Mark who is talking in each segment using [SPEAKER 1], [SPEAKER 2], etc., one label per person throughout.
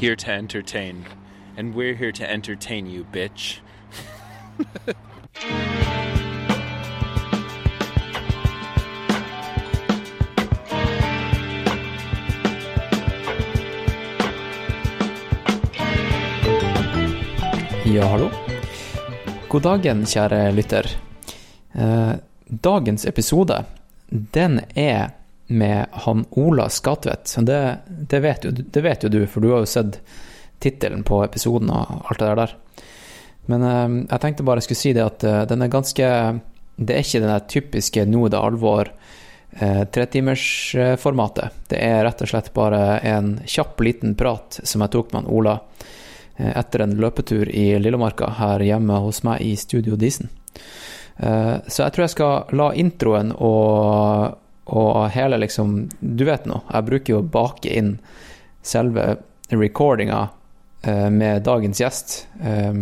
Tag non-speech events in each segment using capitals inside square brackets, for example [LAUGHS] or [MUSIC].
[SPEAKER 1] here to entertain. And we're here to entertain you, bitch.
[SPEAKER 2] Ja, hallo. God dagen, kjære lytter. Eh, dagens episode, den er med han Ola Skatvedt. Det, det, vet jo, det vet jo du, for du har jo sett tittelen på episoden og alt det der. Men eh, jeg tenkte bare jeg skulle si det at eh, den er ganske Det er ikke den typiske 'nå det alvor' eh, tretimersformatet. Det er rett og slett bare en kjapp, liten prat som jeg tok med han Ola eh, etter en løpetur i Lillemarka her hjemme hos meg i Studio Disen. Eh, Så jeg tror jeg skal la introen og, og hele liksom Du vet nå, jeg bruker jo å bake inn selve recordinga eh, med dagens gjest. eh,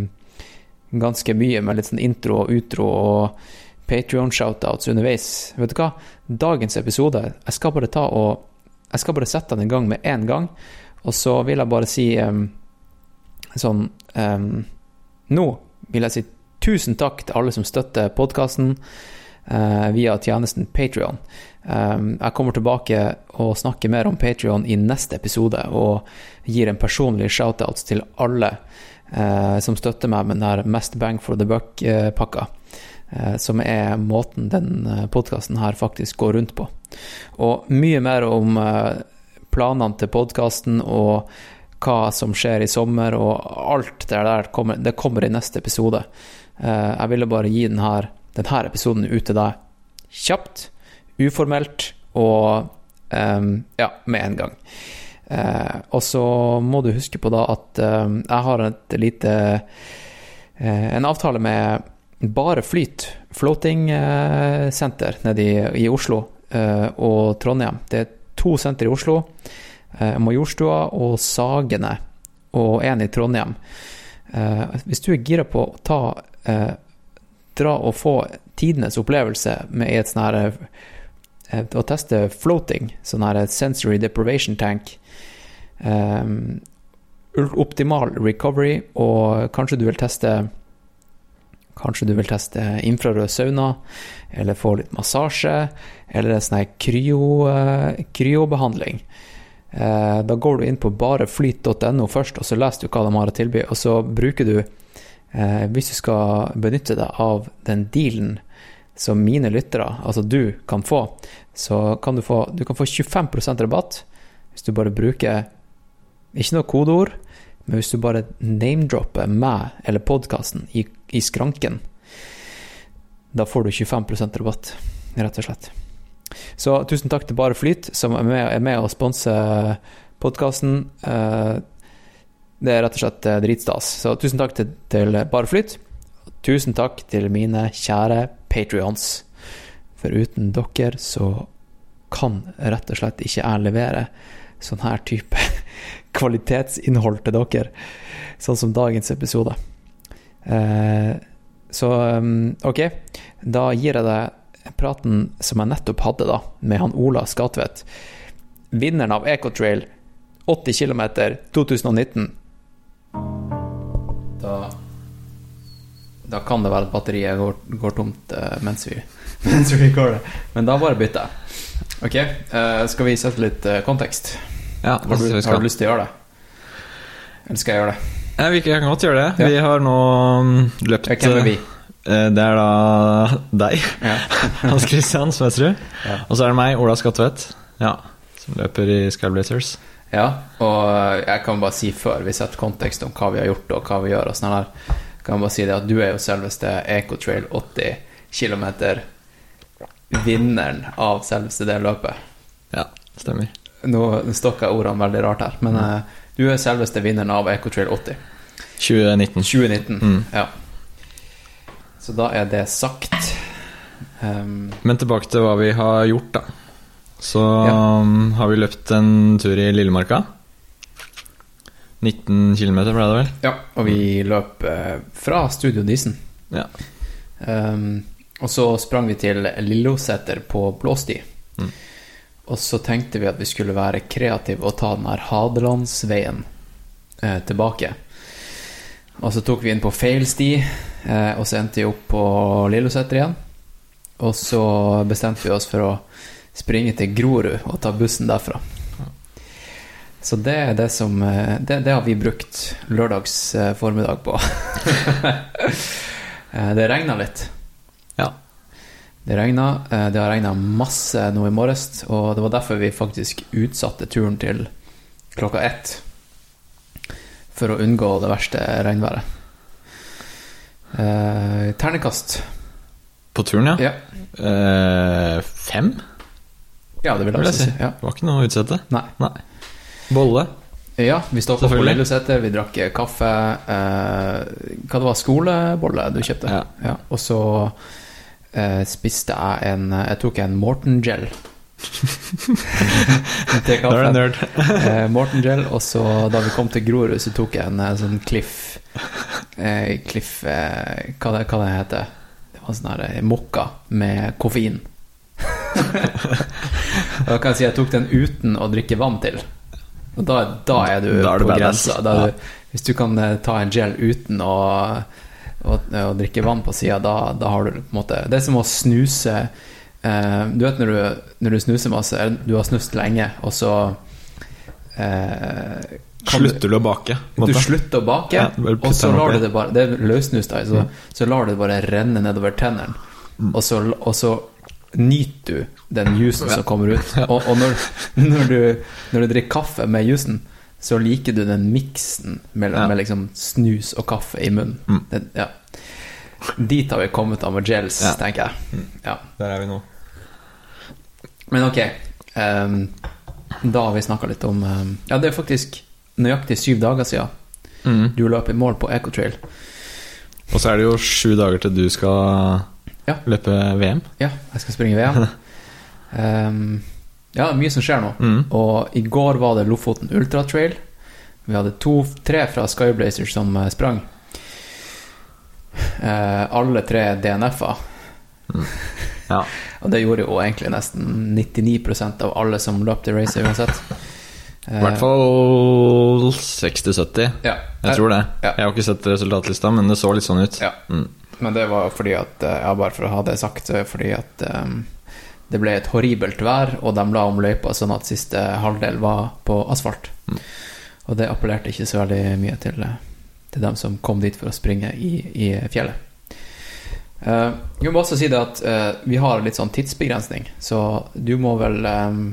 [SPEAKER 2] Ganske mye med litt sånn intro og utro og Patrion-shoutouts underveis. Vet du hva? Dagens episode Jeg skal bare ta og Jeg skal bare sette den i gang med én gang, og så vil jeg bare si eh, sånn em, Nå vil jeg si tusen takk til alle som støtter podkasten via tjenesten Patrion. jeg kommer tilbake og snakker mer om Patrion i neste episode, og gir en personlig shoutout til alle eh, som støtter meg med den her Mest bang for the buck-pakka. Eh, som er måten den podkasten her faktisk går rundt på. Og mye mer om eh, planene til podkasten og hva som skjer i sommer, og alt det der kommer, det kommer i neste episode. Eh, Jeg ville bare gi denne, denne episoden ut til deg kjapt, uformelt og um, ja, med en gang. Uh, og så må du huske på da at uh, jeg har et lite uh, En avtale med Bare Flyt floating eh, senter nede i, i Oslo og Trondheim. Det er to senter i Oslo. Majorstua og Sagene, og én i Trondheim. Hvis du er gira på å ta dra og få tidenes opplevelse med et sånn her eh, Å teste floating, sånn her sensory deprivation tank. Um, optimal recovery, og kanskje du vil teste Kanskje du vil teste infrarød sauna, eller få litt massasje, eller en sånn kryo, eh, kryobehandling. Eh, Da går du inn på bareflyt.no først, og så leser du hva de har å tilby, og så bruker du Hvis du skal benytte deg av den dealen som mine lyttere, altså du, kan få, så kan du få, du kan få 25% rabatt hvis du bare bruker ikke noe kodeord, men hvis du bare name-dropper meg eller podkasten i, i skranken, da får du 25% rabatt, rett og slett. Så tusen takk til Bare Flyt, som er med, er med å sponse podkasten. Det er rett og slett eh, dritstas. Så tusen takk til, til Bare Flyt. Og tusen takk til mine kjære patrions. For uten dere så kan rett og slett ikke jeg levere sånn her type [LAUGHS] kvalitetsinnhold til dere, sånn som dagens episode. Eh, så um, ok, da gir jeg deg praten som jeg nettopp hadde da, med han Ola Skatvedt. Vinneren av Ecotrail 80 km 2019. Da Da kan det være at batteriet går, går tomt eh, mens vi [LAUGHS] mens vi recorder. Men da bare bytter jeg. Ok, uh, skal vi sette litt eh, kontekst?
[SPEAKER 3] Ja,
[SPEAKER 2] Har du, har du lyst til å gjøre det? Eller skal jeg gjøre det?
[SPEAKER 3] Ja, vi kan godt gjøre det.
[SPEAKER 2] Ja.
[SPEAKER 3] Vi har nå mm, løpt
[SPEAKER 2] Hvem er vi?
[SPEAKER 3] Det er da deg,
[SPEAKER 2] Ja. [LAUGHS]
[SPEAKER 3] Hans Christian Svetsrud.
[SPEAKER 2] Ja.
[SPEAKER 3] Og så er det meg, Ola Skatvedt, ja, som løper i Skyblazers.
[SPEAKER 2] Ja, og jeg kan bare si før vi setter kontekst om hva vi har gjort og hva vi gjør, og sånn her, kan jeg bare si det at du er jo selveste Ecotrail 80 km vinneren av selveste det løpet.
[SPEAKER 3] Ja, stemmer.
[SPEAKER 2] nå stokker jeg ordene veldig rart her, men eh, du er selveste vinneren av Ecotrail 80
[SPEAKER 3] 2019.
[SPEAKER 2] 2019.
[SPEAKER 3] Mm.
[SPEAKER 2] Ja. Så da er det sagt. Um,
[SPEAKER 3] Men tilbake til hva vi har gjort, da. Så
[SPEAKER 2] Ja.
[SPEAKER 3] um, har vi løpt en tur i Lillemarka. 19 km ble det vel?
[SPEAKER 2] ja, og vi løp eh, fra Studio Disen.
[SPEAKER 3] Ja.
[SPEAKER 2] Um, og så sprang vi til Lilloseter på Blåsti.
[SPEAKER 3] Mm.
[SPEAKER 2] Og så tenkte vi at vi skulle være kreative og ta den her Hadelandsveien eh, tilbake. Og så tok vi inn på feil sti, eh, og så endte vi opp på Lilloseter igjen. Og så bestemte vi oss for å springe til Grorud og ta bussen derfra. Så det er det som eh, Det, det har vi brukt lørdags eh, formiddag på. [LAUGHS] Eh, det regna litt.
[SPEAKER 3] Ja.
[SPEAKER 2] Det regna. Det har regna masse nå i morges, og det var derfor vi faktisk utsatte turen til klokka ett. For å unngå det verste regnværet. Eh, ternekast.
[SPEAKER 3] På turen, ja.
[SPEAKER 2] Ja.
[SPEAKER 3] Eh, fem,
[SPEAKER 2] ja, det vil jeg
[SPEAKER 3] vil jeg si.
[SPEAKER 2] Ja.
[SPEAKER 3] Det var ikke noe å utsette.
[SPEAKER 2] Nei.
[SPEAKER 3] Bolle.
[SPEAKER 2] Ja, vi stod på. Lilleseter, vi drakk kaffe. Eh, hva det var skolebolle du kjøpte?
[SPEAKER 3] Ja.
[SPEAKER 2] Og så eh, spiste jeg en Jeg tok en Morten Gel. [LAUGHS] til kaffen. [LAUGHS] Eh, Morten Gel, og så da vi kom til Grorud, så tok jeg en eh, sånn Cliff eh, Cliff eh, hva, det, hva det heter Det var sånn her eh, mokka med koffein. Da kan jeg si jeg tok den uten å drikke vann til. Og da, da er du
[SPEAKER 3] Da er
[SPEAKER 2] på grensa. Du, hvis du kan eh, ta en gel uten å, å, å drikke vann på sida, da, da har du på en måte Det er som å snuse eh, Du vet når du, når du snuser masse, eller du har snust lenge, og så eh,
[SPEAKER 3] Slutter du å bake?
[SPEAKER 2] du slutter å bake,
[SPEAKER 3] Ja,
[SPEAKER 2] og så lar du det bare Det er løssnust, da, så, så lar du det bare renne nedover tennene.
[SPEAKER 3] Mm.
[SPEAKER 2] Og, så, og så nyter du den jusen som kommer ut. Og, og når, når, du, når du drikker kaffe med jusen, så liker du den miksen mellom med liksom snus og kaffe i munnen.
[SPEAKER 3] Mm.
[SPEAKER 2] Den, ja. Dit har vi kommet av med gels,
[SPEAKER 3] Ja.
[SPEAKER 2] tenker jeg. Ja.
[SPEAKER 3] Der er vi nå.
[SPEAKER 2] Men ok, Um, da har vi snakka litt om um, Ja, det er faktisk nøyaktig syv dager siden
[SPEAKER 3] Mm.
[SPEAKER 2] du løp i mål på Ecotrail.
[SPEAKER 3] Og så er det jo sju dager til du skal
[SPEAKER 2] Ja.
[SPEAKER 3] løpe VM.
[SPEAKER 2] Ja, jeg skal springe VM. um, [LAUGHS] ja, er mye som skjer nå.
[SPEAKER 3] Mm.
[SPEAKER 2] Og i går var det Lofoten Ultra Trail. Vi hadde to, tre fra Skyblazers som eh, sprang. Uh, alle tre DNF-er.
[SPEAKER 3] Ja. [LAUGHS]
[SPEAKER 2] Og det gjorde jo egentlig nesten 99% av alle som løp det racet uansett.
[SPEAKER 3] I hvert fall 60-70.
[SPEAKER 2] Ja.
[SPEAKER 3] Jeg tror det.
[SPEAKER 2] Ja.
[SPEAKER 3] Jeg har ikke sett resultatlista, men det så litt sånn ut.
[SPEAKER 2] Ja.
[SPEAKER 3] Mm.
[SPEAKER 2] Men det var fordi at eh, Ja, bare for å ha det sagt, fordi at um, det ble et horribelt vær, og de la om løypa sånn at siste halvdel var på asfalt.
[SPEAKER 3] Mm.
[SPEAKER 2] Og det appellerte ikke så veldig mye til, eh, til dem som kom dit for å springe i, i fjellet. Uh, jeg må også si det at uh, vi har litt sånn tidsbegrensning, så du må vel um,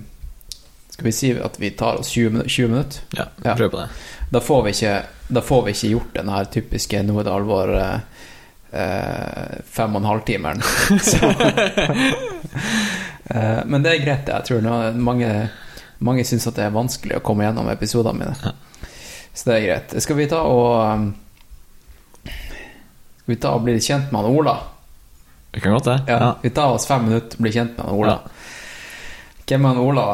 [SPEAKER 2] Skal vi si at vi tar oss 20, minu- 20 minutter?
[SPEAKER 3] Ja,
[SPEAKER 2] Ja.
[SPEAKER 3] prøv på det.
[SPEAKER 2] Da får vi ikke, da får vi ikke gjort den her typiske 'nå er det alvor' eh, fem og en halv timeren. [LAUGHS] Eh, men det er greit, det. Jeg tror nå, mange, mange syns at det er vanskelig å komme gjennom episodene mine.
[SPEAKER 3] Ja.
[SPEAKER 2] Så det er greit. Skal vi ta og Skal vi ta og bli kjent med han Ola?
[SPEAKER 3] Vi kan godt det.
[SPEAKER 2] Ja,
[SPEAKER 3] Ja.
[SPEAKER 2] Vi tar oss fem minutter og blir kjent med han Ola. Hvem er han Ola?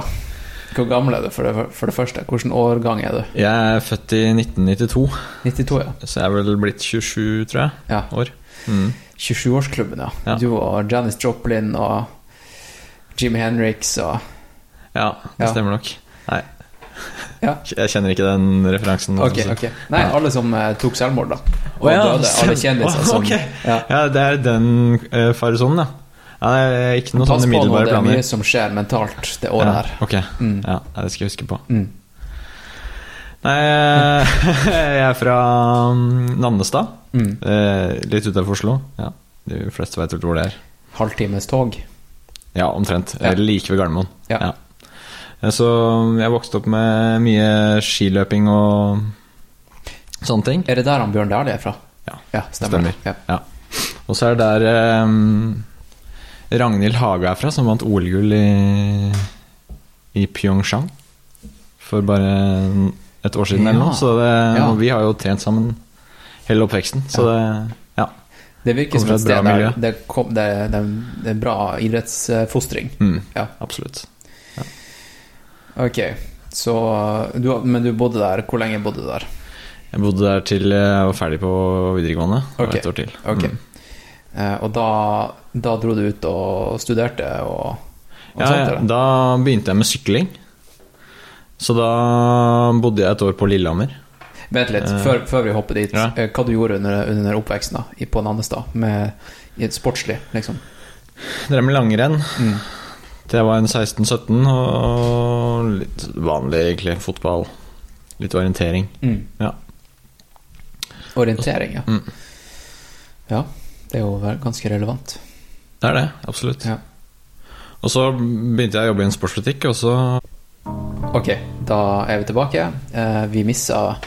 [SPEAKER 2] Hvor gammel er du, for det, for det første? Hvilken årgang er du?
[SPEAKER 3] Jeg er født i 1992,
[SPEAKER 2] 92, ja.
[SPEAKER 3] så jeg er vel blitt 27, tror jeg.
[SPEAKER 2] ja.
[SPEAKER 3] År. Mm.
[SPEAKER 2] 27-årsklubben, ja.
[SPEAKER 3] Ja.
[SPEAKER 2] Du og Janis Joplin og Jimmy Henriks og
[SPEAKER 3] Ja, det stemmer nok. Nei.
[SPEAKER 2] Ja.
[SPEAKER 3] Jeg kjenner ikke den referansen.
[SPEAKER 2] Okay,
[SPEAKER 3] okay.
[SPEAKER 2] ok. Nei, alle som uh, tok selvmord, da. Og
[SPEAKER 3] oh, ja,
[SPEAKER 2] døde. Alle kjendiser som
[SPEAKER 3] ok.
[SPEAKER 2] ja.
[SPEAKER 3] Ja, det er den uh, faresonen, ja. ja. Det er ikke noen
[SPEAKER 2] Pass
[SPEAKER 3] sånne
[SPEAKER 2] på nå, det er mye som skjer mentalt det året her.
[SPEAKER 3] ok,
[SPEAKER 2] Mm.
[SPEAKER 3] ja, det skal jeg huske på.
[SPEAKER 2] Mm.
[SPEAKER 3] Nei, [LAUGHS] jeg er fra mm, Nannestad.
[SPEAKER 2] Mm.
[SPEAKER 3] Eh, litt utenfor Oslo. Ja, De fleste vet vel hvor det er.
[SPEAKER 2] Halvtimes tog.
[SPEAKER 3] Ja, omtrent.
[SPEAKER 2] Ja.
[SPEAKER 3] Like ved Gardermoen.
[SPEAKER 2] Ja.
[SPEAKER 3] ja. Så jeg vokste opp med mye skiløping og sånne ting.
[SPEAKER 2] Er det der han Bjørn Dæhlie er fra?
[SPEAKER 3] Ja,
[SPEAKER 2] ja stemmer.
[SPEAKER 3] stemmer.
[SPEAKER 2] Ja.
[SPEAKER 3] Og så er det der um, Ragnhild Haga er fra, som vant OL-gull i, i Pyeongchang. for bare et år siden
[SPEAKER 2] Ja.
[SPEAKER 3] eller noe. Så det, vi har jo trent sammen hele oppveksten, så det Ja.
[SPEAKER 2] Det virker som et sted
[SPEAKER 3] bra
[SPEAKER 2] der det, kom, det, det, det er bra idrettsfostring.
[SPEAKER 3] Mm,
[SPEAKER 2] Ja.
[SPEAKER 3] absolutt.
[SPEAKER 2] Ok, så du, Men du bodde der. Hvor lenge bodde du der?
[SPEAKER 3] Jeg bodde der til jeg var ferdig på videregående. og
[SPEAKER 2] okay.
[SPEAKER 3] Et år til.
[SPEAKER 2] Ok.
[SPEAKER 3] Mm.
[SPEAKER 2] Eh, og da, da dro du ut og studerte og, og
[SPEAKER 3] Ja,
[SPEAKER 2] sånt?
[SPEAKER 3] ja, da begynte jeg med sykling. Så da bodde jeg et år på Lillehammer.
[SPEAKER 2] Vent litt,
[SPEAKER 3] Eh,
[SPEAKER 2] før, før vi hopper dit.
[SPEAKER 3] ja.
[SPEAKER 2] eh, Hva du gjorde under, under oppveksten da, i- på Nannestad? Med, i et sportslig, liksom?
[SPEAKER 3] Drev med langrenn
[SPEAKER 2] Mm.
[SPEAKER 3] til jeg var en 16-17, og litt vanlig egentlig. Fotball. Litt orientering.
[SPEAKER 2] Mm.
[SPEAKER 3] Ja.
[SPEAKER 2] Orientering, ja.
[SPEAKER 3] Mm.
[SPEAKER 2] Ja, det er jo ganske relevant.
[SPEAKER 3] Det er det, absolutt.
[SPEAKER 2] Ja.
[SPEAKER 3] Og så begynte jeg å jobbe i en sportsbutikk, og så
[SPEAKER 2] Ok, da er vi tilbake. Eh, vi missa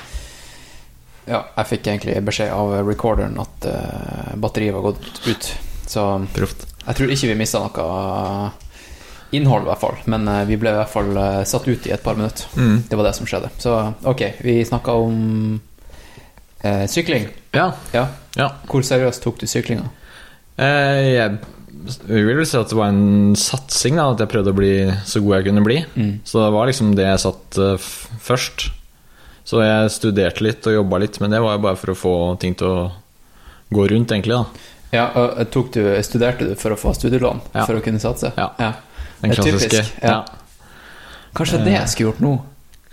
[SPEAKER 2] Ja, jeg fikk egentlig beskjed av recorderen at uh, batteriet var gått ut. Så
[SPEAKER 3] Proft.
[SPEAKER 2] jeg tror ikke vi mista noe innhold, i hvert fall. Men uh, vi ble i hvert fall uh, satt ut i et par minutter.
[SPEAKER 3] Mm.
[SPEAKER 2] Det var det som skjedde. Så ok, vi snakka om eh, sykling.
[SPEAKER 3] Ja.
[SPEAKER 2] Ja.
[SPEAKER 3] ja.
[SPEAKER 2] Hvor seriøst tok du syklinga?
[SPEAKER 3] Eh, jeg vil si at det var en satsing, da, at jeg prøvde å bli så god jeg kunne bli.
[SPEAKER 2] Mm.
[SPEAKER 3] Så det var liksom det jeg satt eh, først. Så jeg studerte litt og jobba litt, men det var jo bare for å få ting til å gå rundt, egentlig. da
[SPEAKER 2] Ja, og tok du, Studerte du for å få studielån
[SPEAKER 3] Ja.
[SPEAKER 2] for å kunne satse?
[SPEAKER 3] Ja.
[SPEAKER 2] ja.
[SPEAKER 3] Den
[SPEAKER 2] er typisk,
[SPEAKER 3] klassiske.
[SPEAKER 2] ja. Kanskje det jeg skulle gjort nå?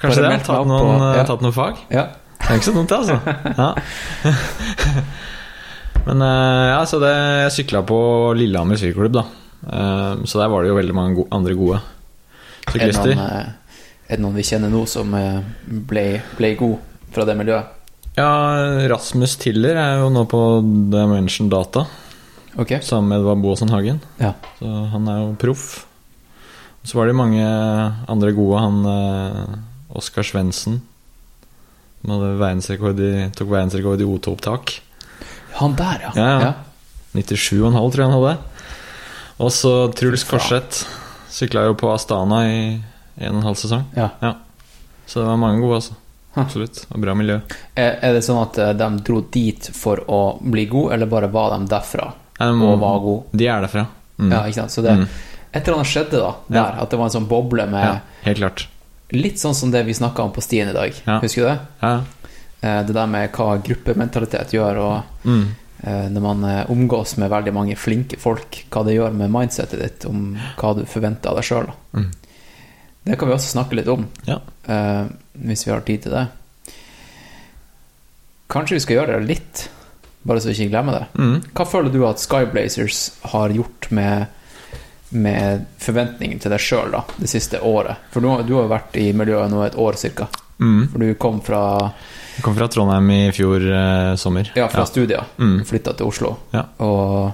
[SPEAKER 3] Kanskje det? Tatt noen,
[SPEAKER 2] på-
[SPEAKER 3] eh,
[SPEAKER 2] ja.
[SPEAKER 3] tatt noen fag?
[SPEAKER 2] Ja.
[SPEAKER 3] Det er ikke så dumt, det, altså. [LAUGHS] Ja. [LAUGHS] Men eh, ja, så det, jeg sykla på Lillehammer sykkelklubb, da. Eh, så der var det jo veldig mange gode, andre gode
[SPEAKER 2] Er
[SPEAKER 3] syklister.
[SPEAKER 2] Er det noen vi kjenner nå som eh, ble, ble god fra det miljøet?
[SPEAKER 3] Ja, Rasmus Tiller er jo nå på Dimension Data,
[SPEAKER 2] Okay.
[SPEAKER 3] sammen med Edvard Boasson Hagen.
[SPEAKER 2] Ja.
[SPEAKER 3] Så han er jo proff. Og så var det mange andre gode. Han eh, Oskar Svendsen, som hadde verdensrekord i, tok verdensrekord i O2-opptak.
[SPEAKER 2] Han der, ja.
[SPEAKER 3] Ja, ja. 97,5 tror jeg han hadde. Og så Truls. Korseth. Sykla jo på Astana i en og en halv sesong.
[SPEAKER 2] ja.
[SPEAKER 3] Så det var mange gode, altså. Absolutt. Og bra miljø.
[SPEAKER 2] Er, er det sånn at eh, de dro dit for å bli gode, eller bare var de derfra
[SPEAKER 3] Um,
[SPEAKER 2] og var gode?
[SPEAKER 3] De er derfra. Mm.
[SPEAKER 2] Ja, ikke sant? Så det,
[SPEAKER 3] Mm.
[SPEAKER 2] et eller annet skjedde da, der,
[SPEAKER 3] Ja.
[SPEAKER 2] at det var en sånn boble med
[SPEAKER 3] ja, helt klart.
[SPEAKER 2] Litt sånn som det vi snakka om på stien i dag.
[SPEAKER 3] Ja.
[SPEAKER 2] Husker du det?
[SPEAKER 3] Ja.
[SPEAKER 2] Eh, Det der med hva gruppementalitet gjør, og
[SPEAKER 3] Mm.
[SPEAKER 2] eh, når man omgås med veldig mange flinke folk, hva det gjør med mindsetet ditt, om hva du forventer av deg sjøl.
[SPEAKER 3] Mm.
[SPEAKER 2] Det kan vi også snakke litt om,
[SPEAKER 3] Ja.
[SPEAKER 2] uh, hvis vi har tid til det. Kanskje vi skal gjøre det litt, bare så vi ikke glemmer det.
[SPEAKER 3] Mm.
[SPEAKER 2] Hva føler du at Skyblazers har gjort med, med forventningen til deg sjøl det siste året? For du, du har jo vært i miljøet nå et år cirka.
[SPEAKER 3] Mm.
[SPEAKER 2] For du kom fra,
[SPEAKER 3] Jeg kom fra Trondheim i fjor eh, sommer.
[SPEAKER 2] ja, fra studier,
[SPEAKER 3] Mm.
[SPEAKER 2] flytta til Oslo
[SPEAKER 3] Ja.
[SPEAKER 2] og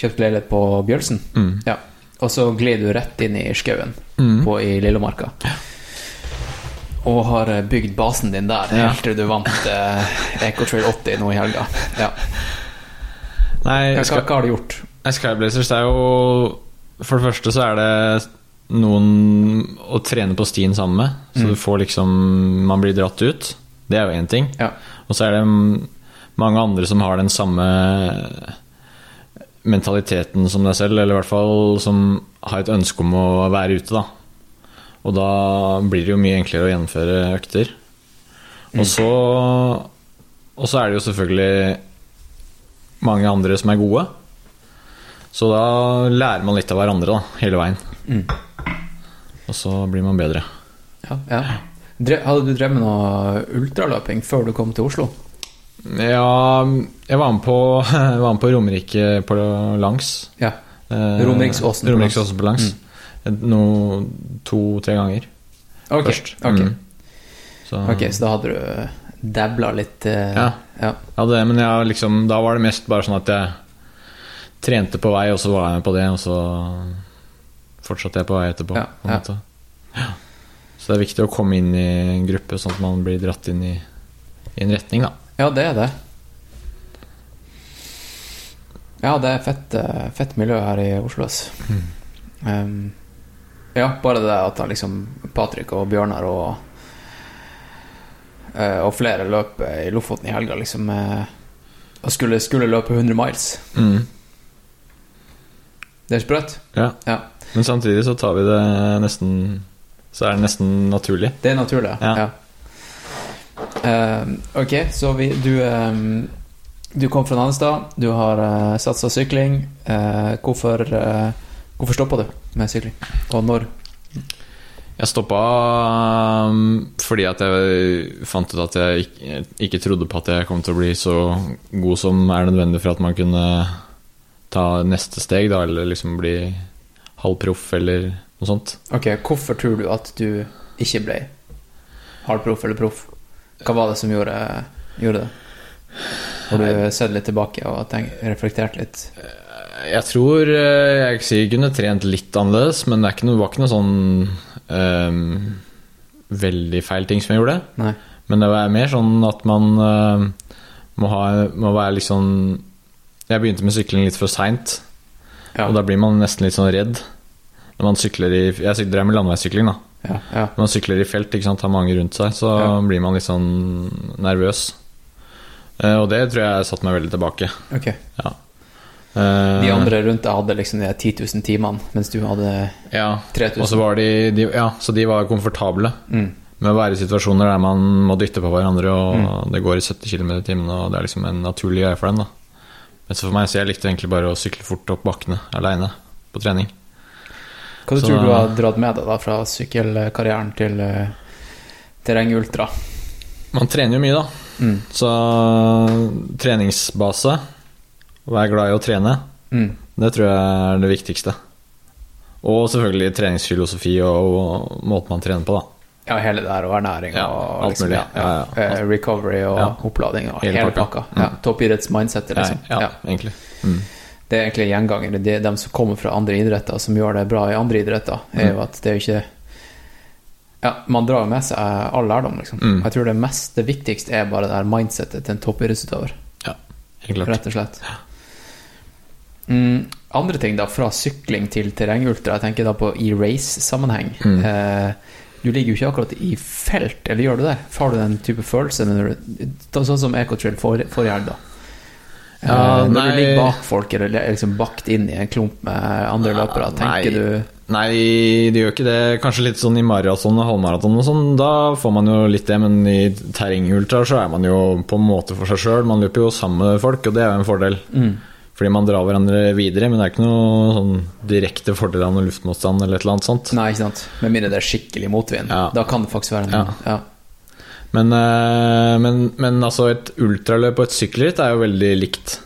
[SPEAKER 2] kjøpt leilighet på Bjølsen.
[SPEAKER 3] Mm.
[SPEAKER 2] Ja. Og så gled du rett inn i skauen
[SPEAKER 3] Mm.
[SPEAKER 2] på- i Lillemarka. Og har eh, bygd basen din der
[SPEAKER 3] Ja.
[SPEAKER 2] helt til du vant eh, Ecotrail 80 nå i helga. Ja.
[SPEAKER 3] Nei,
[SPEAKER 2] Hva,
[SPEAKER 3] skal,
[SPEAKER 2] hva har du gjort?
[SPEAKER 3] Skyblazers er jo For det første så er det noen å trene på stien sammen med. Så
[SPEAKER 2] Mm.
[SPEAKER 3] du får liksom Man blir dratt ut. Det er jo én ting.
[SPEAKER 2] Ja.
[SPEAKER 3] Og så er det mange andre som har den samme mentaliteten som deg selv, eller i hvert fall som har et ønske om å være ute, da. Og da blir det jo mye enklere å gjennomføre økter. Og så Og så er det jo selvfølgelig mange andre som er gode. Så da lærer man litt av hverandre, da, hele veien.
[SPEAKER 2] Mm.
[SPEAKER 3] Og så blir man bedre.
[SPEAKER 2] Ja, ja. Hadde du drevet med noe ultraløping før du kom til Oslo?
[SPEAKER 3] Ja, jeg var med på, [LAUGHS] var med på Romerike på langs.
[SPEAKER 2] Ja.
[SPEAKER 3] Eh,
[SPEAKER 2] Romeriksåsen på
[SPEAKER 3] langs. på langs. No, To-tre ganger
[SPEAKER 2] Ok,
[SPEAKER 3] først.
[SPEAKER 2] Okay.
[SPEAKER 3] Mm. Så,
[SPEAKER 2] ok, så da hadde du dabla litt Uh,
[SPEAKER 3] Ja.
[SPEAKER 2] ja.
[SPEAKER 3] ja, det, men jeg, liksom, da var det mest bare sånn at jeg trente på vei, og så var jeg med på det, og så fortsatte jeg på vei etterpå.
[SPEAKER 2] Ja,
[SPEAKER 3] på.
[SPEAKER 2] Ja.
[SPEAKER 3] Så det er viktig å komme inn i en gruppe, sånn at man blir dratt inn i, i en retning, da.
[SPEAKER 2] Ja, det er det. Ja, det er fett, eh, fett miljø her i Oslo. Mm. Um, Ja, bare det at han liksom Patrick og Bjørnar og eh, Og flere løp i Lofoten i helga, liksom. eh, Og skulle, skulle løpe 100 miles.
[SPEAKER 3] Mm.
[SPEAKER 2] Det er sprøtt.
[SPEAKER 3] Ja.
[SPEAKER 2] Ja.
[SPEAKER 3] Men samtidig så tar vi det nesten Så er det nesten naturlig.
[SPEAKER 2] Det er naturlig.
[SPEAKER 3] Ja.
[SPEAKER 2] Ja. Eh, ok, så vi, du um, Du kom fra Nannestad. Du har uh, satsa sykling. Uh, hvorfor uh, Hvorfor stoppa du med sykling? Og når?
[SPEAKER 3] Jeg stoppa fordi at jeg fant ut at jeg ikke, ikke trodde på at jeg kom til å bli så god som er nødvendig for at man kunne ta neste steg, da, eller liksom bli halvproff eller noe sånt.
[SPEAKER 2] Ok, Hvorfor tror du at du ikke ble halvproff eller proff? Hva var det som gjorde, gjorde det? Har du sett litt tilbake og tenkt, reflektert litt?
[SPEAKER 3] Jeg tror eh, jeg sikkert kunne trent litt annerledes, men det noe, var ikke noe sånn um, veldig feil ting som jeg gjorde.
[SPEAKER 2] Nei.
[SPEAKER 3] Men det var mer sånn at man uh, må, ha, må være sånn Jeg begynte med sykling litt for seint,
[SPEAKER 2] Ja.
[SPEAKER 3] og da blir man nesten litt sånn redd. Når man sykler i Jeg drev med landeveissykling, da.
[SPEAKER 2] Ja, ja.
[SPEAKER 3] Når man sykler i felt, ikke sant, har mange rundt seg, så
[SPEAKER 2] Ja.
[SPEAKER 3] blir man litt sånn nervøs. Eh, og det tror jeg satte meg veldig tilbake.
[SPEAKER 2] Ok.
[SPEAKER 3] Ja. Eh,
[SPEAKER 2] De andre rundt deg hadde liksom de 10 000 timene, mens du hadde
[SPEAKER 3] Ja.
[SPEAKER 2] 3000.
[SPEAKER 3] Og så var de, de Ja, så de var komfortable
[SPEAKER 2] Mm.
[SPEAKER 3] med å være i situasjoner der man må dytte på hverandre, og
[SPEAKER 2] Mm.
[SPEAKER 3] det går i 70 km i timen, og det er liksom en naturlig greie for dem, da. Men så for meg, så jeg likte egentlig bare å sykle fort opp bakkene aleine på trening.
[SPEAKER 2] Hva du
[SPEAKER 3] Så-
[SPEAKER 2] tror du har dratt med deg da fra sykkelkarrieren til uh, terrengultra?
[SPEAKER 3] Man trener jo mye, da.
[SPEAKER 2] Mm.
[SPEAKER 3] Så treningsbase, vær være glad i å trene,
[SPEAKER 2] Mm.
[SPEAKER 3] det tror jeg er det viktigste. Og selvfølgelig treningsfilosofi og, og måten man trener på, da.
[SPEAKER 2] Ja, hele det der, og ernæring
[SPEAKER 3] Ja,
[SPEAKER 2] og
[SPEAKER 3] alt
[SPEAKER 2] liksom,
[SPEAKER 3] mulig.
[SPEAKER 2] Ja, ja. Eh, recovery og opplading og
[SPEAKER 3] Hele
[SPEAKER 2] hele,
[SPEAKER 3] pakka. Mm.
[SPEAKER 2] Toppidrettsmindsetet, liksom.
[SPEAKER 3] ja,
[SPEAKER 2] Ja.
[SPEAKER 3] egentlig. Mm.
[SPEAKER 2] Det er egentlig gjengangere. Det er de som kommer fra andre idretter, som gjør det bra i andre idretter, er jo
[SPEAKER 3] Mm.
[SPEAKER 2] at det er ikke Ja, man drar jo med seg all lærdom, liksom.
[SPEAKER 3] Mm.
[SPEAKER 2] Jeg tror det mest det viktigste er bare det der mindsetet til en toppidrettsutøver,
[SPEAKER 3] Helt klart.
[SPEAKER 2] rett og slett. Mm, andre ting, da, fra sykling til terrengultra, jeg tenker da på i race-sammenheng.
[SPEAKER 3] Mm.
[SPEAKER 2] Eh, du ligger jo ikke akkurat i felt, eller gjør du det? Har du den type følelse du Sånn som Ecotrail for, forrige helg, da.
[SPEAKER 3] Ja,
[SPEAKER 2] Eh, når
[SPEAKER 3] nei.
[SPEAKER 2] du ligger bak folk, eller er liksom bakt inn i en klump med andre løpere, tenker nei. du
[SPEAKER 3] Nei, det gjør ikke det. Kanskje litt sånn i maraton og halvmaraton og sånn. Da får man jo litt det, men i terrengultra så er man jo på en måte for seg sjøl. Man løper jo sammen med folk, og det er jo en fordel.
[SPEAKER 2] mm.
[SPEAKER 3] Fordi man drar hverandre videre, men det er ikke noe sånn direkte fordel av noe luftmotstand eller et eller annet sånt.
[SPEAKER 2] Nei, ikke sant. Med mindre det er skikkelig motvind.
[SPEAKER 3] Ja.
[SPEAKER 2] Da kan det faktisk være en
[SPEAKER 3] Ja.
[SPEAKER 2] ja.
[SPEAKER 3] Men, eh, men, men altså, et ultraløp og et sykkelritt er jo veldig likt.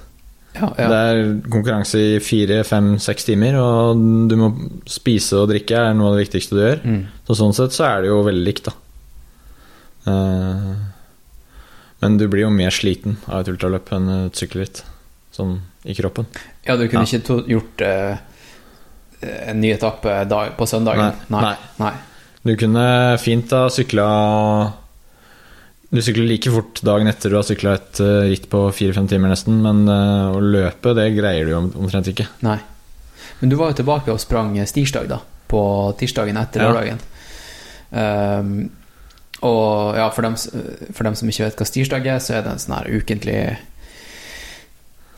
[SPEAKER 2] Ja, ja.
[SPEAKER 3] Det er konkurranse i fire, fem, seks timer, og du må spise og drikke er noe av det viktigste du gjør.
[SPEAKER 2] Mm.
[SPEAKER 3] Så sånn sett så er det jo veldig likt, da. Eh, men du blir jo mer sliten av et ultraløp enn et sykkelritt, sånn i kroppen.
[SPEAKER 2] ja, du kunne
[SPEAKER 3] Ja.
[SPEAKER 2] ikke gjort uh, en ny etappe på søndagen?
[SPEAKER 3] Nei, nei.
[SPEAKER 2] Nei.
[SPEAKER 3] Du kunne fint ha sykla Du sykler like fort dagen etter du har sykla et eh, ritt på fire-fem timer nesten, men eh, å løpe, det greier du jo omtrent ikke.
[SPEAKER 2] Nei. Men du var jo tilbake og sprang stirsdag, da. På tirsdagen etter
[SPEAKER 3] Ja.
[SPEAKER 2] lørdagen. Ehm, og ja, for dem, for dem som ikke vet hva stirsdag er, så er det en sånn her ukentlig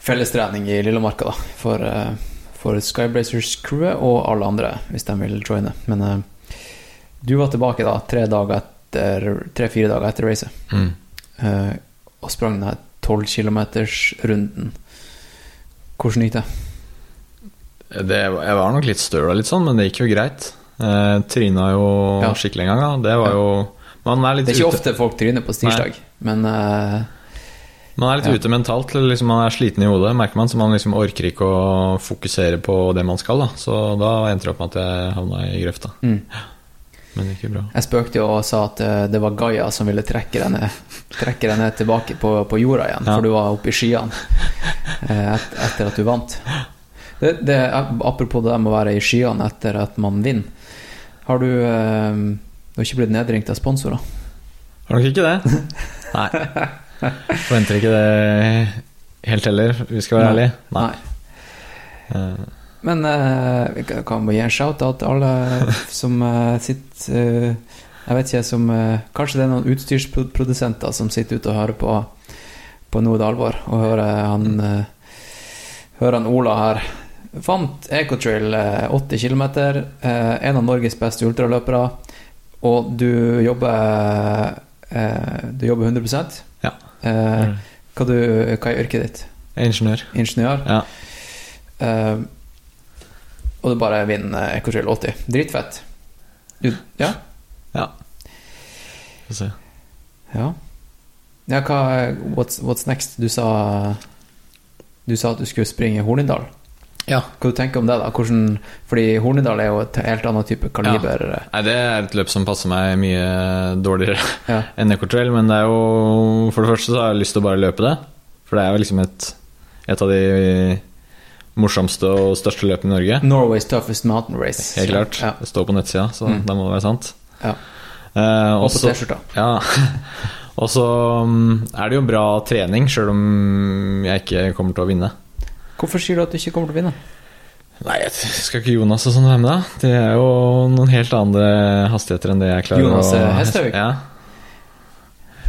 [SPEAKER 2] fellestrening i Lillemarka, da. For, eh, for Skyblazers-crewet og alle andre, hvis de vil joine. Men uh, du var tilbake da tre dager etter Tre-fire dager etter racet.
[SPEAKER 3] Mm.
[SPEAKER 2] Uh, og sprang den her 12 km-runden. Hvordan gikk det?
[SPEAKER 3] Det, jeg var nok litt støl og litt sånn, men det gikk jo greit. Uh, tryna jo
[SPEAKER 2] Ja.
[SPEAKER 3] skikkelig en gang, da. Det var
[SPEAKER 2] Ja.
[SPEAKER 3] jo Man er
[SPEAKER 2] Det er ikke
[SPEAKER 3] ute,
[SPEAKER 2] ofte folk tryner på stirsdag, men uh,
[SPEAKER 3] man er litt
[SPEAKER 2] Ja.
[SPEAKER 3] ute mentalt. Liksom man er sliten i hodet, merker man, så man liksom orker ikke å fokusere på det man skal. da Så da endte det opp med at jeg havna i grøfta.
[SPEAKER 2] mm.
[SPEAKER 3] Men jo bra.
[SPEAKER 2] jeg spøkte jo og sa at eh, det var Gaia som ville trekke deg trekke deg ned tilbake på, på jorda igjen,
[SPEAKER 3] Ja.
[SPEAKER 2] for du var oppe i skyene eh, et, etter at du vant. Det, det, apropos det med å være i skyene etter at man vinner. Har du, eh, du har ikke blitt nedringt av sponsorer?
[SPEAKER 3] Har nok ikke det? [LAUGHS] Nei. Forventer ikke det helt heller, vi skal være ærlige.
[SPEAKER 2] Nei.
[SPEAKER 3] Eh,
[SPEAKER 2] men uh, vi kan- bare gi en shout-out til alle som uh, sitter uh, Jeg vet ikke, som eh, Kanskje det er noen utstyrsprodusenter som sitter ute og hører på På Noe det alvor, og hører han eh, Hører han Ola her. Vant Ecotrail eh, 80 km, eh, en av Norges beste ultraløpere, og du jobber eh, Du jobber 100
[SPEAKER 3] Ja.
[SPEAKER 2] Eh, hva, du, hva er yrket ditt?
[SPEAKER 3] Ingeniør.
[SPEAKER 2] Ingeniør?
[SPEAKER 3] Ja.
[SPEAKER 2] Eh, og du bare vinner Ecochill 80. Dritfett. Du, ja?
[SPEAKER 3] Ja. Få se.
[SPEAKER 2] Ja. Ja, hva what's, what's next? Du sa Du sa at du skulle springe Hornindal.
[SPEAKER 3] Ja.
[SPEAKER 2] Hva du tenker om det, da? Hvordan, fordi Hornindal er jo et helt annet type kaliber.
[SPEAKER 3] Nei, det er et løp som passer meg mye dårligere
[SPEAKER 2] Ja. [LAUGHS]
[SPEAKER 3] enn Ecotrail, men det er jo For det første så har jeg lyst til å bare løpe det. For det er jo liksom et, et av de morsomste og største løpet i Norge.
[SPEAKER 2] Norway's toughest mountain race.
[SPEAKER 3] Helt klart.
[SPEAKER 2] Ja.
[SPEAKER 3] Det står på nettsida, så
[SPEAKER 2] Mm.
[SPEAKER 3] da må det være sant.
[SPEAKER 2] Ja.
[SPEAKER 3] Eh,
[SPEAKER 2] Og på T-skjorta.
[SPEAKER 3] Ja. [LAUGHS] Og så mm, er det jo bra trening, sjøl om jeg ikke kommer til å vinne.
[SPEAKER 2] Hvorfor sier du at du ikke kommer til å vinne?
[SPEAKER 3] Nei, jeg skal ikke Jonas og sånn være med, da? Det er jo noen helt andre hastigheter enn det jeg klarer
[SPEAKER 2] Jonas,
[SPEAKER 3] å
[SPEAKER 2] Jonas Hesthaug?
[SPEAKER 3] Ja,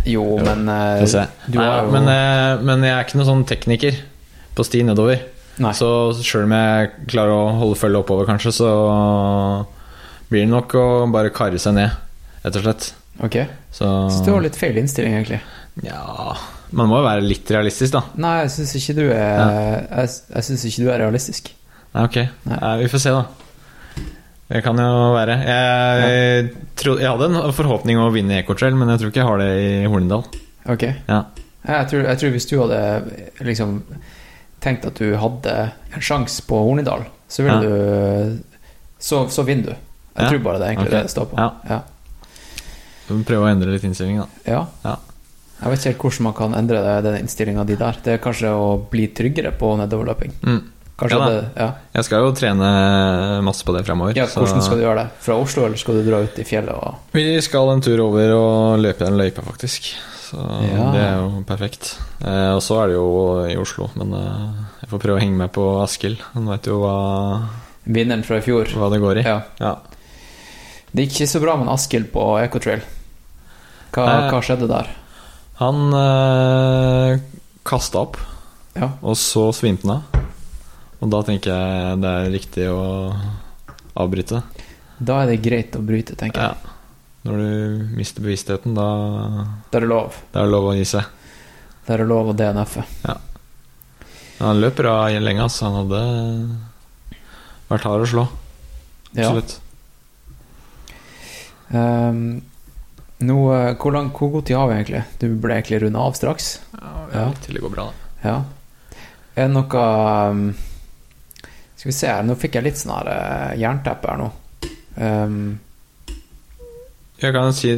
[SPEAKER 2] Jo, men eh,
[SPEAKER 3] se.
[SPEAKER 2] du
[SPEAKER 3] Nei,
[SPEAKER 2] jo
[SPEAKER 3] men, eh, men jeg er ikke noen sånn tekniker på sti nedover.
[SPEAKER 2] Nei.
[SPEAKER 3] Så sjøl om jeg klarer å holde følge oppover, kanskje, så blir det nok å bare karre seg ned, rett og slett.
[SPEAKER 2] Ok.
[SPEAKER 3] Så
[SPEAKER 2] Så du har litt feil innstilling, egentlig.
[SPEAKER 3] Ja Man må jo være litt realistisk, da.
[SPEAKER 2] Nei, jeg syns ikke du er Jeg, jeg synes ikke du er realistisk.
[SPEAKER 3] Nei, ok.
[SPEAKER 2] Nei.
[SPEAKER 3] Nei, vi får se, da. Det kan jo være. Jeg, tro, jeg hadde en forhåpning om å vinne Ecotrail, men jeg tror ikke jeg har det i Hornindal.
[SPEAKER 2] Ok.
[SPEAKER 3] Ja.
[SPEAKER 2] Jeg tror, jeg tror hvis du hadde liksom tenkt at du hadde en sjanse på Hornindal, så vil
[SPEAKER 3] Ja.
[SPEAKER 2] du så, så vinner du. Jeg
[SPEAKER 3] Ja.
[SPEAKER 2] tror bare det er egentlig
[SPEAKER 3] okay.
[SPEAKER 2] det det står på.
[SPEAKER 3] Ja. Må prøve å endre litt innstilling, da.
[SPEAKER 2] Ja.
[SPEAKER 3] Ja.
[SPEAKER 2] Jeg vet ikke helt hvordan man kan endre det, den innstillinga di der. Det er kanskje å bli tryggere på nedoverløping.
[SPEAKER 3] Mm.
[SPEAKER 2] Kanskje
[SPEAKER 3] Ja
[SPEAKER 2] det, ja.
[SPEAKER 3] Jeg skal jo trene masse på det fremover.
[SPEAKER 2] ja,
[SPEAKER 3] så-
[SPEAKER 2] hvordan skal du gjøre det? Fra Oslo, eller skal du dra ut i fjellet og
[SPEAKER 3] Vi skal en tur over og løpe den løypa, faktisk. Så
[SPEAKER 2] Ja.
[SPEAKER 3] det er jo perfekt. Eh, og så er det jo i Oslo, men eh, jeg får prøve å henge med på Askild. Han vet jo hva,
[SPEAKER 2] Vinneren fra i fjor.
[SPEAKER 3] hva det går i.
[SPEAKER 2] Ja.
[SPEAKER 3] Ja.
[SPEAKER 2] Det gikk ikke så bra med Askild på Ecotrail. Hva,
[SPEAKER 3] eh,
[SPEAKER 2] hva skjedde der?
[SPEAKER 3] Han eh, kasta opp,
[SPEAKER 2] Ja.
[SPEAKER 3] og så svimte han av. Og da tenker jeg det er riktig å avbryte.
[SPEAKER 2] Da er det greit å bryte, tenker
[SPEAKER 3] Ja. Når du mister bevisstheten, da,
[SPEAKER 2] Da er det lov.
[SPEAKER 3] da er det lov å gi seg.
[SPEAKER 2] Da er det lov å DNF-e.
[SPEAKER 3] Men Han løp bra lenge, altså. Han hadde vært hard å slå.
[SPEAKER 2] Ja.
[SPEAKER 3] Absolutt.
[SPEAKER 2] Ehm, nå, eh, hvor, lang, hvor god tid har vi egentlig? Du burde egentlig runde av straks.
[SPEAKER 3] Ja, til det går bra, da.
[SPEAKER 2] Ja. Er det noe um, Skal vi se her, nå fikk jeg litt sånn her uh, jernteppe her nå. Ehm,
[SPEAKER 3] Jeg kan si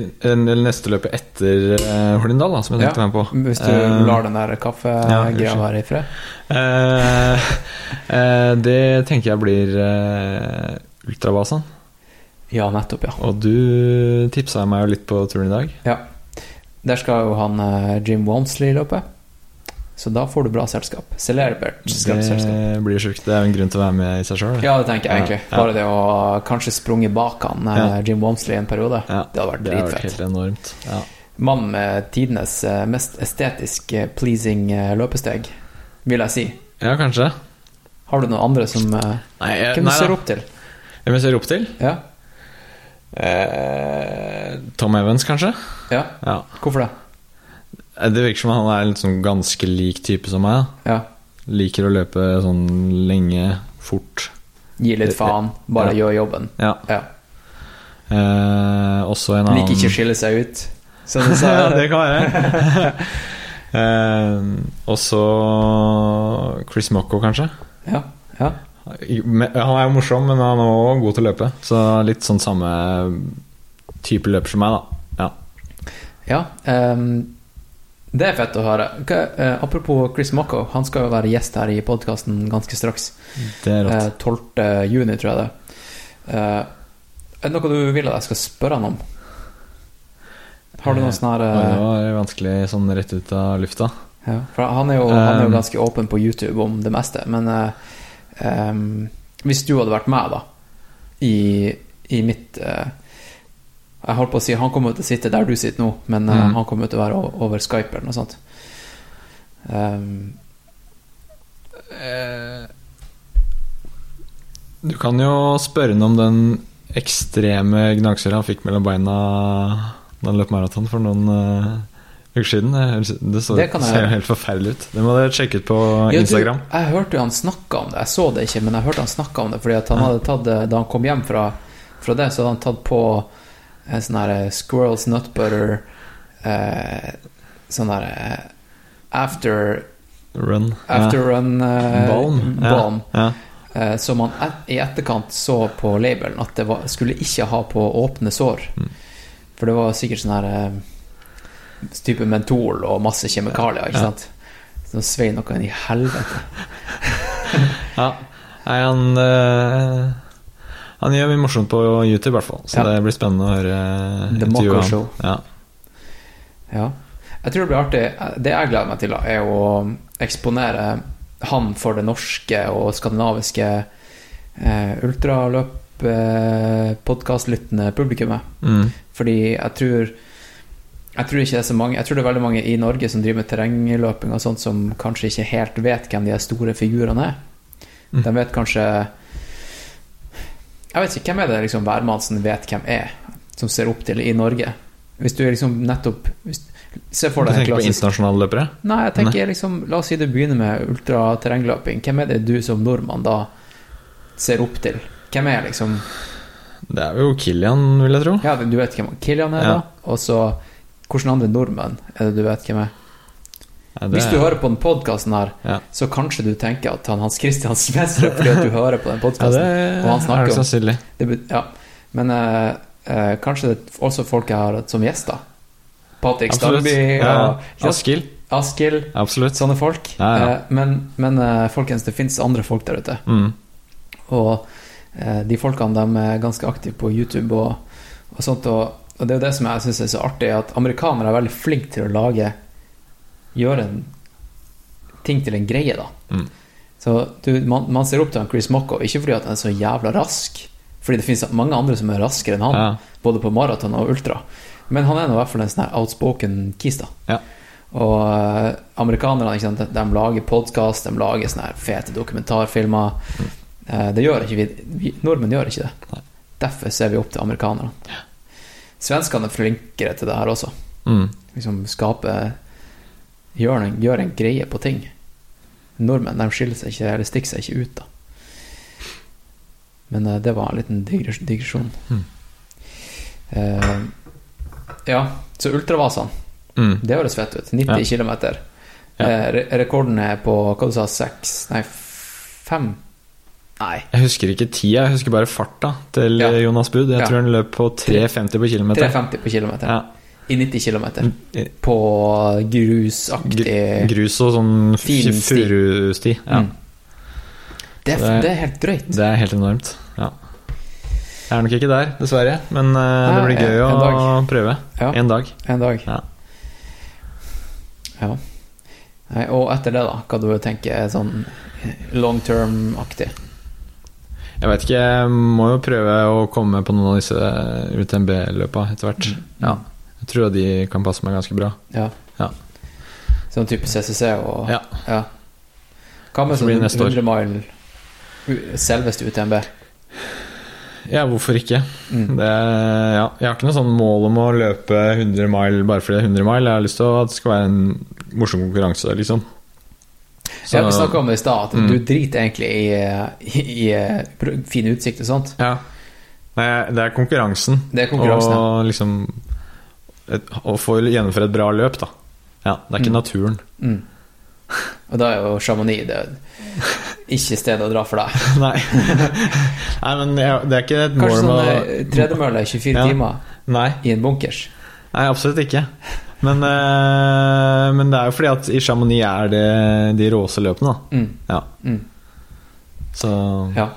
[SPEAKER 3] neste løpet etter uh, Hornindal, da, som jeg tenkte
[SPEAKER 2] Ja,
[SPEAKER 3] meg på.
[SPEAKER 2] hvis du
[SPEAKER 3] uh,
[SPEAKER 2] lar den der kaffegreia
[SPEAKER 3] ja,
[SPEAKER 2] være i fred.
[SPEAKER 3] Uh, uh, [LAUGHS] det tenker jeg blir Ultrabasen.
[SPEAKER 2] Ja, nettopp, ja.
[SPEAKER 3] Og du tipsa meg jo litt på turen i dag.
[SPEAKER 2] ja. Der skal jo han Jim Walmsley løpe. Så da får du bra selskap. Celebert selskap.
[SPEAKER 3] Det blir sjukt. Det er jo en grunn til å være med i seg sjøl.
[SPEAKER 2] Ja, det tenker jeg egentlig. Bare det å kanskje sprunget bak han Jim Wamsley Walmsley en periode. Det hadde vært
[SPEAKER 3] det
[SPEAKER 2] dritfett.
[SPEAKER 3] helt enormt. Ja.
[SPEAKER 2] Mann med tidenes eh, mest estetisk eh, pleasing eh, løpesteg, vil jeg si.
[SPEAKER 3] ja, kanskje.
[SPEAKER 2] Har du noen andre som eh,
[SPEAKER 3] Nei, jeg,
[SPEAKER 2] Hvem du ser opp til?
[SPEAKER 3] Hvem jeg ser opp til?
[SPEAKER 2] Ja?
[SPEAKER 3] Eh, Tom Evans, kanskje?
[SPEAKER 2] ja?
[SPEAKER 3] Ja.
[SPEAKER 2] Hvorfor det?
[SPEAKER 3] Det virker som han er en sånn ganske lik type som meg.
[SPEAKER 2] Ja.
[SPEAKER 3] Liker å løpe sånn lenge, fort.
[SPEAKER 2] Gi litt faen, bare
[SPEAKER 3] Ja.
[SPEAKER 2] gjør jobben.
[SPEAKER 3] Ja.
[SPEAKER 2] Ja.
[SPEAKER 3] Eh, også en annen
[SPEAKER 2] Liker ikke å skille seg ut, som du [LAUGHS] sa.
[SPEAKER 3] Ja, det kan være. [LAUGHS] eh, også Chris Mocco, kanskje.
[SPEAKER 2] ja. ja.
[SPEAKER 3] Han er jo morsom, men han er også god til å løpe. Så litt sånn samme type løper som meg, da. Ja.
[SPEAKER 2] Ja, ehm, det er fett å høre. Hva, eh, apropos Chris Mocco, han skal jo være gjest her i podkasten ganske straks.
[SPEAKER 3] Det er rått.
[SPEAKER 2] Eh, 12. juni, tror jeg det. Eh, er det noe du vil at jeg skal spørre han om? Har du noe sånn her eh,
[SPEAKER 3] det var vanskelig sånn rett ut av lufta.
[SPEAKER 2] ja, For han er, jo, han er jo
[SPEAKER 3] Um,
[SPEAKER 2] ganske åpen på YouTube om det meste, men eh, Hvis du hadde vært med, da, i, i mitt eh, Jeg holdt på å si han kommer til å sitte der du sitter nå, men
[SPEAKER 3] mm.
[SPEAKER 2] uh, han kommer til å være over Skype eller noe sånt. Um, eh,
[SPEAKER 3] Du kan jo spørre ham om den ekstreme gnagsåra han fikk mellom beina da han løp maraton for noen uh, uker siden. Det, så,
[SPEAKER 2] Det jeg-
[SPEAKER 3] ser jo helt forferdelig ut. Det må dere sjekke ut på
[SPEAKER 2] Ja, du,
[SPEAKER 3] Instagram.
[SPEAKER 2] jeg hørte jo han snakka om det. Jeg så det ikke, men jeg hørte han snakka om det. Fordi han hadde tatt Da han kom hjem fra, fra det, så hadde han tatt på sånn her eh, Squirrels Nut Butter eh, Sånn her eh, After
[SPEAKER 3] Run.
[SPEAKER 2] After Run eh,
[SPEAKER 3] Balm.
[SPEAKER 2] balm
[SPEAKER 3] Ja.
[SPEAKER 2] eh, som man et, i etterkant så på labelen at det var, skulle ikke ha på åpne sår.
[SPEAKER 3] Mm.
[SPEAKER 2] For det var sikkert sånn her eh, type mentol og masse kjemikalier, ikke
[SPEAKER 3] Ja.
[SPEAKER 2] sant? Så svei noe inn i helvete. [LAUGHS]
[SPEAKER 3] ja. Nei, han eh, Han gjør mye morsomt på YouTube, i hvert fall. Så
[SPEAKER 2] Ja.
[SPEAKER 3] det blir spennende å høre
[SPEAKER 2] The
[SPEAKER 3] intervjuet han. Ja.
[SPEAKER 2] Ja. Jeg tror det blir artig. Det jeg gleder meg til, er å eksponere han for det norske og skandinaviske eh, ultraløp eh, publikummet.
[SPEAKER 3] Mm.
[SPEAKER 2] Fordi jeg tror jeg tror ikke det er så mange Jeg tror det er veldig mange i Norge som driver med terrengløping og sånt, som kanskje ikke helt vet hvem de store figurene er.
[SPEAKER 3] Mm.
[SPEAKER 2] De vet kanskje Jeg vet ikke hvem er det liksom hvermannsen vet hvem er, som ser opp til i Norge. Hvis du er liksom nettopp hvis, Se for deg en
[SPEAKER 3] tenker på internasjonale løpere?
[SPEAKER 2] Nei, jeg tenker liksom La oss si du begynner med ultraterrengløping. Hvem er det du som nordmann da ser opp til? Hvem er liksom
[SPEAKER 3] Det er jo Kilian, vil jeg tro.
[SPEAKER 2] Ja, du vet hvem Kilian er,
[SPEAKER 3] Ja.
[SPEAKER 2] da? Og så Hvilke andre nordmenn er det du vet hvem er?
[SPEAKER 3] Ja, det
[SPEAKER 2] Hvis du
[SPEAKER 3] er-
[SPEAKER 2] hører på den podkasten her,
[SPEAKER 3] Ja.
[SPEAKER 2] så kanskje du tenker at han Hans Christian Smesrud [LAUGHS] fordi at du hører på den
[SPEAKER 3] Ja, det.
[SPEAKER 2] Og han snakker
[SPEAKER 3] er det
[SPEAKER 2] om-
[SPEAKER 3] sannsynlig.
[SPEAKER 2] ja. Men uh, uh, kanskje det er også folk jeg har hatt som gjester. Patrick
[SPEAKER 3] Absolutt.
[SPEAKER 2] og
[SPEAKER 3] Ja,
[SPEAKER 2] ja.
[SPEAKER 3] Askild.
[SPEAKER 2] Askild, sånne folk.
[SPEAKER 3] Ja, ja.
[SPEAKER 2] Eh, men men folkens, det fins andre folk der ute.
[SPEAKER 3] Mm.
[SPEAKER 2] Og de folkene de er ganske aktive på YouTube og, og sånt. Og, og det er jo det som jeg syns er så artig, at amerikanere er veldig flinke til å lage Gjøre en ting til en greie, da.
[SPEAKER 3] Mm.
[SPEAKER 2] Så du, man, man ser opp til han Chris Mocco, ikke fordi han er så jævla rask, fordi det finnes mange andre som er raskere enn han,
[SPEAKER 3] Ja.
[SPEAKER 2] både på maraton og ultra. Men han er nå i hvert fall en sånn her outspoken kis, da.
[SPEAKER 3] Ja.
[SPEAKER 2] Og uh, amerikanerne ikke sant? De, de lager podkast, de lager sånne her fete dokumentarfilmer. Eh, det gjør ikke vi, vi Nordmenn gjør ikke det.
[SPEAKER 3] Nei.
[SPEAKER 2] Derfor ser vi opp til amerikanerne. Svenskene er flinkere til det her også.
[SPEAKER 3] Mm.
[SPEAKER 2] Liksom skape Gjøre en, gjør en greie på ting. Nordmenn de skiller seg ikke, eller stikker seg ikke ut, da. Men uh, det var en liten digres- digresjon.
[SPEAKER 3] Mm.
[SPEAKER 2] Uh, ja, så ultravasene.
[SPEAKER 3] Mm.
[SPEAKER 2] Det høres fett ut. 90
[SPEAKER 3] Ja.
[SPEAKER 2] km.
[SPEAKER 3] Ja.
[SPEAKER 2] Eh, re- rekorden er på hva du sa, seks Nei, fem? Nei,
[SPEAKER 3] Jeg husker ikke tida, jeg husker bare farta til
[SPEAKER 2] Ja.
[SPEAKER 3] Jonas Bud. Jeg
[SPEAKER 2] Ja.
[SPEAKER 3] tror han løp på 3,50 på kilometer.
[SPEAKER 2] 3,50 på kilometer. I 90 km.
[SPEAKER 3] Mm.
[SPEAKER 2] På grusaktig
[SPEAKER 3] Grus og sånn
[SPEAKER 2] Fin
[SPEAKER 3] furusti. Ja.
[SPEAKER 2] Mm. det, er,
[SPEAKER 3] Det-
[SPEAKER 2] er helt drøyt.
[SPEAKER 3] Det er helt enormt. Ja. Jeg er nok ikke der, dessverre, men eh, det blir gøy
[SPEAKER 2] en
[SPEAKER 3] å
[SPEAKER 2] dag.
[SPEAKER 3] prøve.
[SPEAKER 2] Ja.
[SPEAKER 3] En dag.
[SPEAKER 2] En dag.
[SPEAKER 3] Ja.
[SPEAKER 2] Ja. Nei, og etter det, da? Hva du tenker er sånn long term-aktig?
[SPEAKER 3] Jeg vet ikke, jeg må jo prøve å komme på noen av disse UTMB-løpa etter hvert. Ja. Jeg tror de kan passe meg ganske bra.
[SPEAKER 2] Ja.
[SPEAKER 3] Ja.
[SPEAKER 2] Sånn type CCC og
[SPEAKER 3] Ja.
[SPEAKER 2] ja. Hva med sånn
[SPEAKER 3] det neste år.
[SPEAKER 2] 100 mile Selveste UTMB?
[SPEAKER 3] Ja, hvorfor ikke?
[SPEAKER 2] Mm.
[SPEAKER 3] Det, ja. Jeg har ikke noe sånn mål om å løpe 100 mile bare fordi det er 100 mile. Jeg har lyst til at det skal være en morsom konkurranse, liksom. Så-
[SPEAKER 2] Ja, vi snakka om det i stad, at
[SPEAKER 3] Mm.
[SPEAKER 2] du driter egentlig i, i, i fin utsikt og sånt.
[SPEAKER 3] Ja. Nei, det er konkurransen.
[SPEAKER 2] Det er konkurransen, ja.
[SPEAKER 3] Og liksom et, Å få gjennomføre et bra løp, da. Ja, det er ikke
[SPEAKER 2] Mm.
[SPEAKER 3] naturen.
[SPEAKER 2] Mm. Og da er jo Chamonix det er ikke stedet å dra for deg. [LAUGHS]
[SPEAKER 3] Nei. [LAUGHS] Nei, men det er ikke et mål
[SPEAKER 2] Kanskje
[SPEAKER 3] med
[SPEAKER 2] sånn
[SPEAKER 3] å
[SPEAKER 2] eh, tredemølle i 24
[SPEAKER 3] Ja.
[SPEAKER 2] timer
[SPEAKER 3] Nei.
[SPEAKER 2] i en bunkers.
[SPEAKER 3] Nei, absolutt ikke. Men, øh, men det er jo fordi at i Chamonix er det de råeste løpene, da.
[SPEAKER 2] Mm.
[SPEAKER 3] Ja.
[SPEAKER 2] Mm.
[SPEAKER 3] Så
[SPEAKER 2] Ja.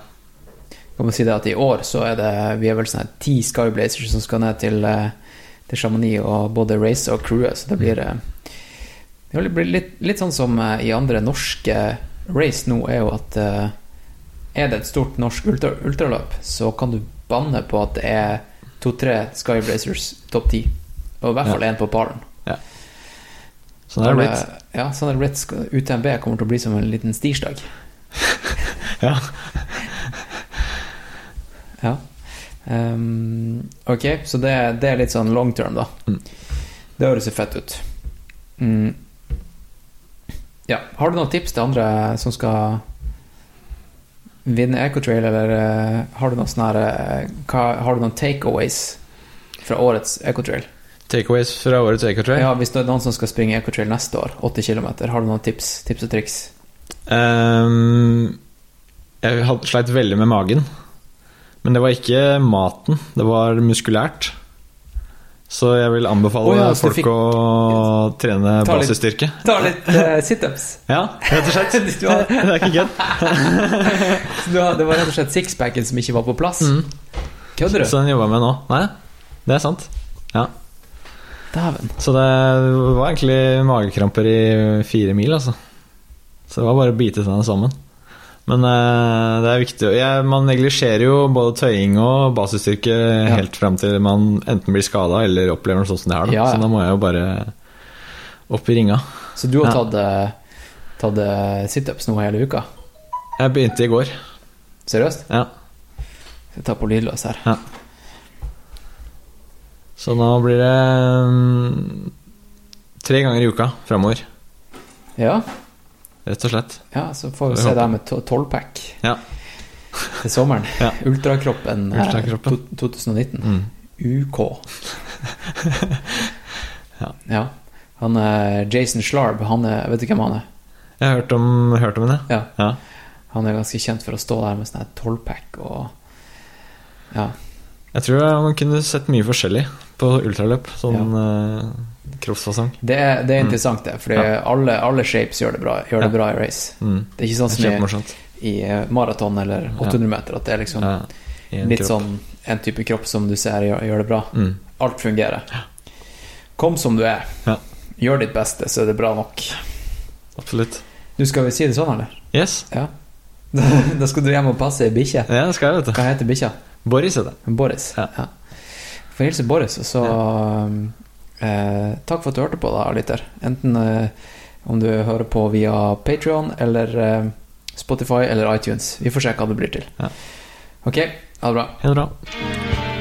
[SPEAKER 2] Kan man si det at i år så er det Vi er vel sånn ti Skyblazers som skal ned til, eh, til Chamonix og både race og crewet, så det blir eh, Det blir litt, litt sånn som eh, i andre norske race nå, er jo at eh, er det et stort norsk ultra, ultraløp, så kan du banne på at det er to-tre Skyblazers topp ti. Og i hvert fall én på pallen.
[SPEAKER 3] Sånn er det blitt.
[SPEAKER 2] Ja, sånn er det blitt. UTMB kommer til å bli som en liten stirsdag. [LAUGHS]
[SPEAKER 3] Ja.
[SPEAKER 2] Ja. Ehm, ok, så det, det er litt sånn long term, da.
[SPEAKER 3] Mm.
[SPEAKER 2] Det høres jo fett ut. Mm. Ja. Har du noen tips til andre som skal vinne Ecotrail, eller eh, har du noen sånne her, hva, Har du noen takeaways fra årets Ecotrail?
[SPEAKER 3] Takeaways fra årets Ecotrail?
[SPEAKER 2] Ja, hvis det er noen som skal springe Ecotrail neste år, 80 km, har du noen tips, tips og triks?
[SPEAKER 3] Um, jeg had- sleit veldig med magen. Men det var ikke maten, det var muskulært. Så jeg vil anbefale
[SPEAKER 2] oh, ja,
[SPEAKER 3] folk
[SPEAKER 2] fikk-
[SPEAKER 3] å trene
[SPEAKER 2] Ta litt-
[SPEAKER 3] basisstyrke.
[SPEAKER 2] Ta litt uh, [LAUGHS] situps.
[SPEAKER 3] Ja, rett og slett. [LAUGHS] Det er ikke kødd. [LAUGHS]
[SPEAKER 2] Det var rett og slett sixpacken som ikke var på plass?
[SPEAKER 3] Mm.
[SPEAKER 2] Kødder du?
[SPEAKER 3] Så den jobber jeg med nå. Nei, det er sant. Ja.
[SPEAKER 2] Daven.
[SPEAKER 3] Så det var egentlig magekramper i fire mil, altså. Så det var bare å bite seg sammen. Men eh, det er viktig. Jeg, man neglisjerer jo både tøying og basisstyrke helt fram til man enten blir skada eller opplever noe sånt som det her. Da.
[SPEAKER 2] Ja, ja.
[SPEAKER 3] Så da må jeg jo bare opp i ringa.
[SPEAKER 2] Så du har
[SPEAKER 3] Ja.
[SPEAKER 2] tatt, eh, tatt eh, situps nå hele uka?
[SPEAKER 3] Jeg begynte i går.
[SPEAKER 2] Seriøst?
[SPEAKER 3] Ja.
[SPEAKER 2] Skal ta på lydløs her.
[SPEAKER 3] Så nå blir det um, tre ganger i uka framover.
[SPEAKER 2] Ja,
[SPEAKER 3] Rett og slett.
[SPEAKER 2] ja så får vi se deg med to- tolvpack
[SPEAKER 3] Ja.
[SPEAKER 2] til sommeren.
[SPEAKER 3] Ja.
[SPEAKER 2] Ultrakroppen, eh,
[SPEAKER 3] Ultrakroppen.
[SPEAKER 2] to- 2019.
[SPEAKER 3] Mm.
[SPEAKER 2] UK. [LAUGHS]
[SPEAKER 3] Ja.
[SPEAKER 2] ja. Han Jason Schlarb, han er, vet du hvem han er?
[SPEAKER 3] Jeg har hørt om, hørt om det.
[SPEAKER 2] Ja.
[SPEAKER 3] Ja.
[SPEAKER 2] Han er ganske kjent for å stå der med sånn tolvpack og Ja.
[SPEAKER 3] Jeg tror man kunne sett mye forskjellig på ultraløp. Sånn eh, kroppsfasong.
[SPEAKER 2] Det er, det er
[SPEAKER 3] Mm.
[SPEAKER 2] interessant, det. Fordi
[SPEAKER 3] Ja.
[SPEAKER 2] alle, alle shapes gjør det bra, gjør det bra i race.
[SPEAKER 3] Mm.
[SPEAKER 2] Det er ikke sånn som i, i eh, maraton eller 800 meter, at det er liksom
[SPEAKER 3] Ja,
[SPEAKER 2] litt
[SPEAKER 3] kropp.
[SPEAKER 2] sånn en type kropp som du ser gjør, gjør det bra.
[SPEAKER 3] mm.
[SPEAKER 2] Alt fungerer. Kom som du er.
[SPEAKER 3] Ja.
[SPEAKER 2] Gjør ditt beste, så er det bra nok.
[SPEAKER 3] Absolutt.
[SPEAKER 2] Du skal vel si det sånn, eller?
[SPEAKER 3] Yes.
[SPEAKER 2] Ja. [LAUGHS] da skal du hjem og passe ei bikkje.
[SPEAKER 3] Ja, det skal jeg, vet du.
[SPEAKER 2] Hva heter bikkja?
[SPEAKER 3] Boris er det.
[SPEAKER 2] Boris.
[SPEAKER 3] Ja.
[SPEAKER 2] Ja. Får hilse Boris, og så eh, Takk for at du hørte på, da, lytter. Enten eh, om du hører på via Patrion eller eh, Spotify eller iTunes. Vi får se hva det blir til.
[SPEAKER 3] Ja.
[SPEAKER 2] Ok, ha det bra.
[SPEAKER 3] Ha det bra.